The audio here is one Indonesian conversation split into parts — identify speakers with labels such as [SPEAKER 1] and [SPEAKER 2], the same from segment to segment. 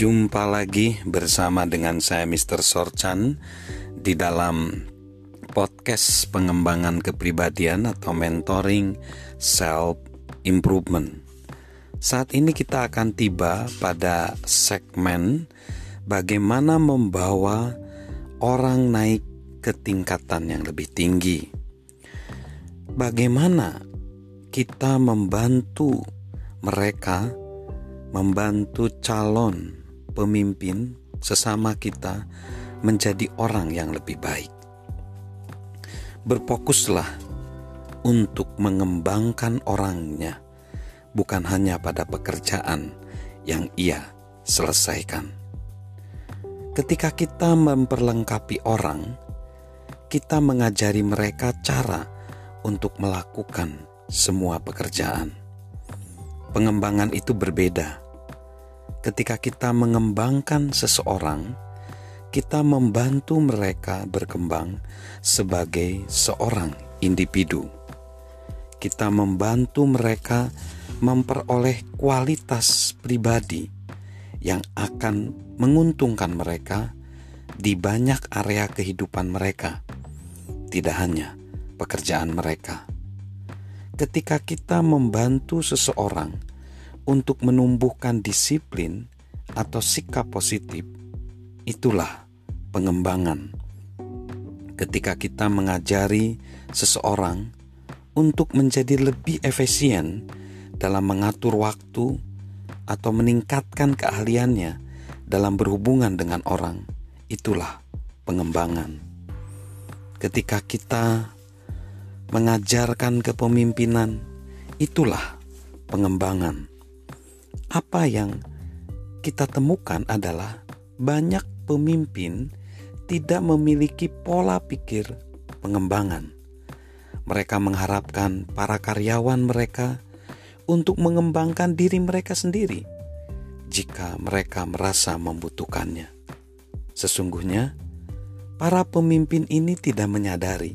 [SPEAKER 1] Jumpa lagi bersama dengan saya Mr. Sorchan di dalam podcast pengembangan kepribadian atau mentoring self improvement. Saat ini kita akan tiba pada segmen bagaimana membawa orang naik ke tingkatan yang lebih tinggi. Bagaimana kita membantu mereka membantu calon pemimpin sesama kita menjadi orang yang lebih baik. Berfokuslah untuk mengembangkan orangnya, bukan hanya pada pekerjaan yang ia selesaikan. Ketika kita memperlengkapi orang, kita mengajari mereka cara untuk melakukan semua pekerjaan. Pengembangan itu berbeda ketika kita mengembangkan seseorang, kita membantu mereka berkembang sebagai seorang individu. Kita membantu mereka memperoleh kualitas pribadi yang akan menguntungkan mereka di banyak area kehidupan mereka, tidak hanya pekerjaan mereka. Ketika kita membantu seseorang untuk menumbuhkan disiplin atau sikap positif, itulah pengembangan. Ketika kita mengajari seseorang untuk menjadi lebih efisien dalam mengatur waktu atau meningkatkan keahliannya dalam berhubungan dengan orang, itulah pengembangan. Ketika kita mengajarkan kepemimpinan, itulah pengembangan apa yang kita temukan adalah banyak pemimpin tidak memiliki pola pikir pengembangan. Mereka mengharapkan para karyawan mereka untuk mengembangkan diri mereka sendiri jika mereka merasa membutuhkannya. Sesungguhnya, para pemimpin ini tidak menyadari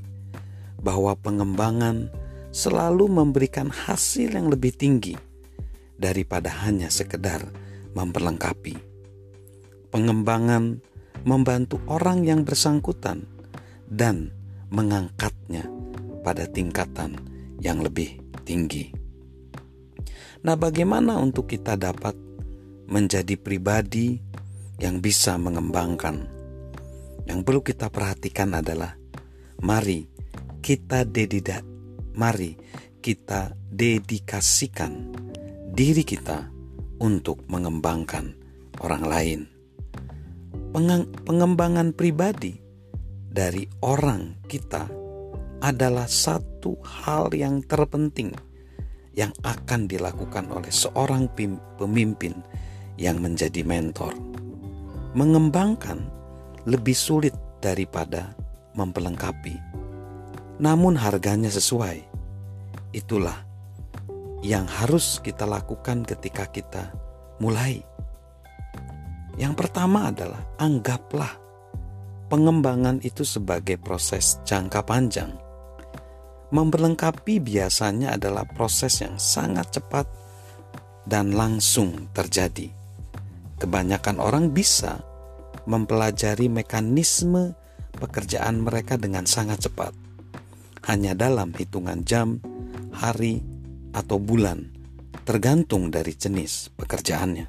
[SPEAKER 1] bahwa pengembangan selalu memberikan hasil yang lebih tinggi daripada hanya sekedar memperlengkapi. Pengembangan membantu orang yang bersangkutan dan mengangkatnya pada tingkatan yang lebih tinggi. Nah, bagaimana untuk kita dapat menjadi pribadi yang bisa mengembangkan? Yang perlu kita perhatikan adalah mari kita dedida, mari kita dedikasikan diri kita untuk mengembangkan orang lain. Pengembangan pribadi dari orang kita adalah satu hal yang terpenting yang akan dilakukan oleh seorang pemimpin yang menjadi mentor. Mengembangkan lebih sulit daripada mempelengkapi, namun harganya sesuai. Itulah yang harus kita lakukan ketika kita mulai. Yang pertama adalah anggaplah pengembangan itu sebagai proses jangka panjang. Memperlengkapi biasanya adalah proses yang sangat cepat dan langsung terjadi. Kebanyakan orang bisa mempelajari mekanisme pekerjaan mereka dengan sangat cepat, hanya dalam hitungan jam, hari, atau bulan, tergantung dari jenis pekerjaannya.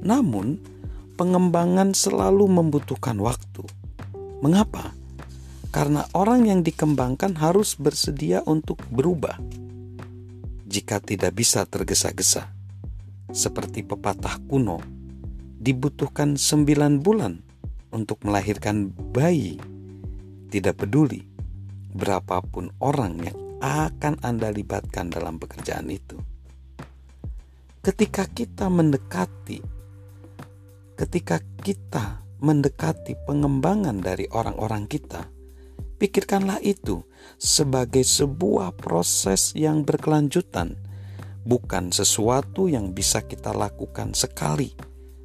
[SPEAKER 1] Namun, pengembangan selalu membutuhkan waktu. Mengapa? Karena orang yang dikembangkan harus bersedia untuk berubah. Jika tidak bisa tergesa-gesa, seperti pepatah kuno, dibutuhkan sembilan bulan untuk melahirkan bayi. Tidak peduli berapapun orang yang akan Anda libatkan dalam pekerjaan itu. Ketika kita mendekati, ketika kita mendekati pengembangan dari orang-orang kita, pikirkanlah itu sebagai sebuah proses yang berkelanjutan, bukan sesuatu yang bisa kita lakukan sekali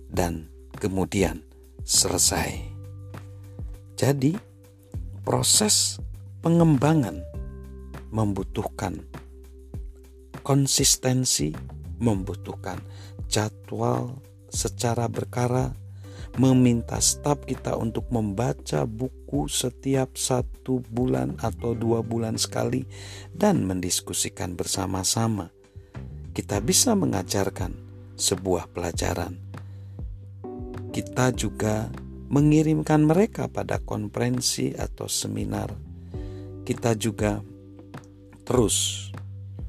[SPEAKER 1] dan kemudian selesai. Jadi, proses pengembangan membutuhkan konsistensi, membutuhkan jadwal secara berkara, meminta staf kita untuk membaca buku setiap satu bulan atau dua bulan sekali dan mendiskusikan bersama-sama. Kita bisa mengajarkan sebuah pelajaran. Kita juga mengirimkan mereka pada konferensi atau seminar. Kita juga terus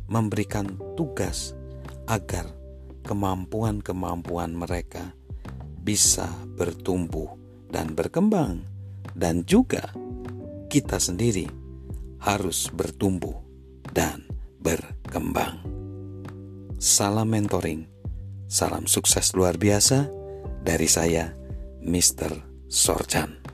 [SPEAKER 1] memberikan tugas agar kemampuan-kemampuan mereka bisa bertumbuh dan berkembang, dan juga kita sendiri harus bertumbuh dan berkembang. Salam mentoring, salam sukses luar biasa dari saya, Mr. Sorjan.